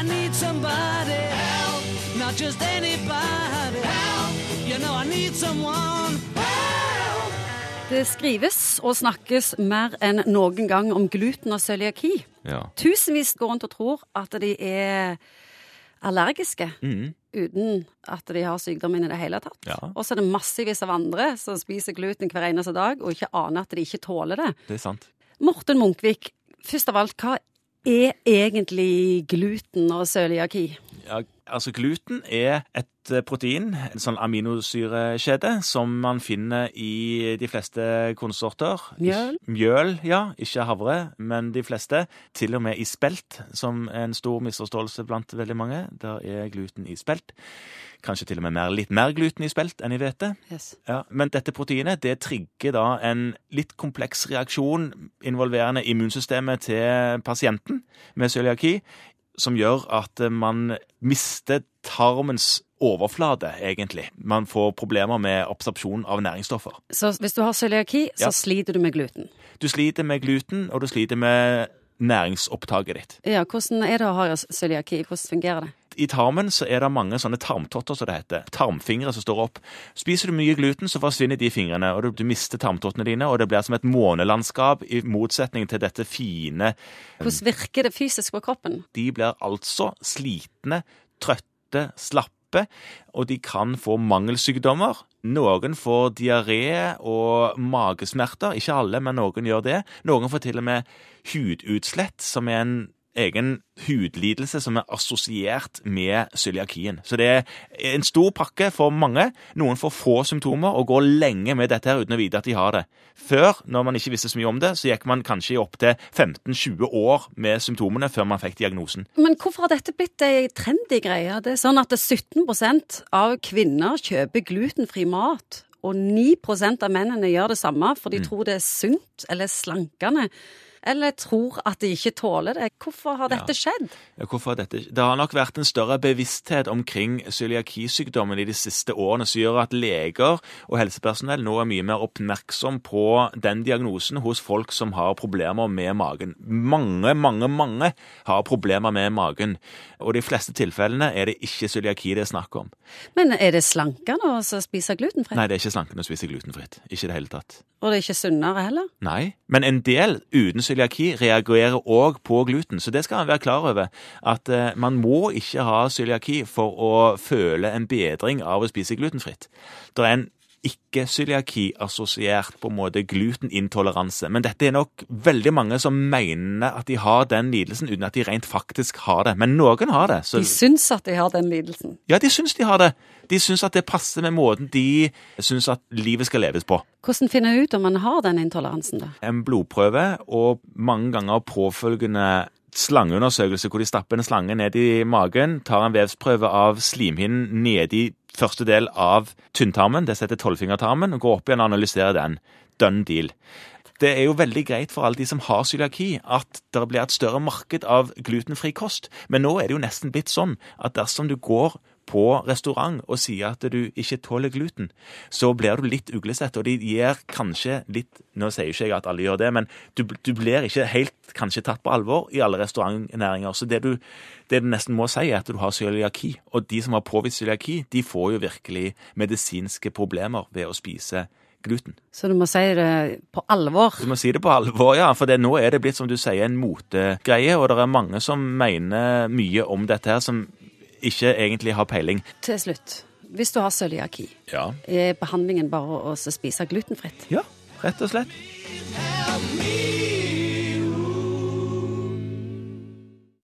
I need somebody help, not just anybody help. You know I need someone help. Det skrives og snakkes mer enn noen gang om gluten og cøliaki. Ja. Tusenvis går rundt og tror at de er allergiske, Mm. uten at de har sykdommen i det hele tatt. Ja. Og så er det massevis av andre som spiser gluten hver eneste dag, og ikke aner at de ikke tåler det. Det er sant. Morten Munkvik, først av alt, hva er egentlig gluten og cøliaki? Ja, altså Gluten er et eh, protein, en sånn aminosyrekjede, som man finner i de fleste kornsorter. Mjøl? Mjøl, ja. Ikke havre, men de fleste. Til og med i spelt, som er en stor misforståelse blant veldig mange. Der er gluten i spelt. Kanskje til og med mer, litt mer gluten i spelt enn i hvete. Yes. Ja, men dette proteinet det trigger da en litt kompleks reaksjon involverende immunsystemet til pasienten med cøliaki, som gjør at man mister tarmens overflate, egentlig. Man får problemer med absorpsjon av næringsstoffer. Så hvis du har cøliaki, så Ja. sliter du med gluten. Du sliter med gluten, og du sliter med næringsopptaket ditt. Ja, hvordan er det å ha cøliaki? Hvordan fungerer det? I tarmen så er det mange sånne tarmtotter, som det heter. Tarmfingre som står opp. Spiser du mye gluten, så forsvinner de fingrene, og du, du mister tarmtottene dine, og det blir som et månelandskap, i motsetning til dette fine Hvordan virker det fysisk på kroppen? De blir altså slitne, trøtte, slappe, og de kan få mangelsykdommer. Noen får diaré og magesmerter. Ikke alle, men noen gjør det. Noen får til og med hudutslett, som er en egen hudlidelse som er assosiert med cøliakien. Så det er en stor pakke for mange. Noen får få symptomer og går lenge med dette her uten å vite at de har det. Før, når man ikke visste så mye om det, så gikk man kanskje i opptil 15-20 år med symptomene før man fikk diagnosen. Men hvorfor har dette blitt ei trendy greie? Det er sånn at er 17% av kvinner kjøper glutenfri mat, og 9% av mennene gjør det samme, for de tror det er sunt eller slankende. Eller tror at de ikke tåler det. Hvorfor har dette skjedd? Ja, hvorfor dette? Det har nok vært en større bevissthet omkring cøliakisykdommen i de siste årene, som gjør at leger og helsepersonell nå er mye mer oppmerksom på den diagnosen hos folk som har problemer med magen. Mange, mange, mange har problemer med magen, og de fleste tilfellene er det ikke cøliaki det er snakk om. Men er det slankende å spise glutenfritt? Nei, det er ikke slankende å spise glutenfritt. Ikke i det hele tatt. Og det er ikke sunnere heller? Nei, men en del uten cøliaki reagerer òg på gluten, så det skal man være klar over. At eh, man må ikke ha cøliaki for å føle en bedring av å spise glutenfritt. Det er en ikke-cøliaki-assosiert på en måte glutenintoleranse, men dette er nok veldig mange som mener at de har den lidelsen uten at de rent faktisk har det. Men noen har det. Så, De syns at de har den lidelsen. ja, de syns de har det. De syns at det passer med måten de syns at livet skal leves på. Hvordan finner jeg ut om man har den intoleransen, da? en blodprøve og mange ganger påfølgende slangeundersøkelse hvor de stapper en slange ned i magen, tar en vevsprøve av slimhinnen nedi i første del av tynntarmen, det setter tolvfingertarmen, og går opp igjen og analyserer den. Done deal. Det er jo veldig greit for alle de som har cøliaki, at det blir et større marked av glutenfri kost. Men nå er det jo nesten blitt sånn at dersom du går på restaurant og sier at du ikke tåler gluten, så blir du litt uglesett, og de gir kanskje litt Nå sier ikke jeg at alle gjør det, men du, du blir ikke helt kanskje tatt på alvor i alle restaurantnæringer. Så det du, det du nesten må si, er at du har cøliaki. Og de som har påvist cøliaki, de får jo virkelig medisinske problemer ved å spise gluten. Så du må si det på alvor. Du må si det på alvor, ja, for det, nå er det blitt, som du sier, en motegreie, og det er mange som mener mye om dette her, som ikke egentlig har peiling. Til slutt, hvis du har cøliaki, Ja. er behandlingen bare å spise glutenfritt? Ja, rett og slett.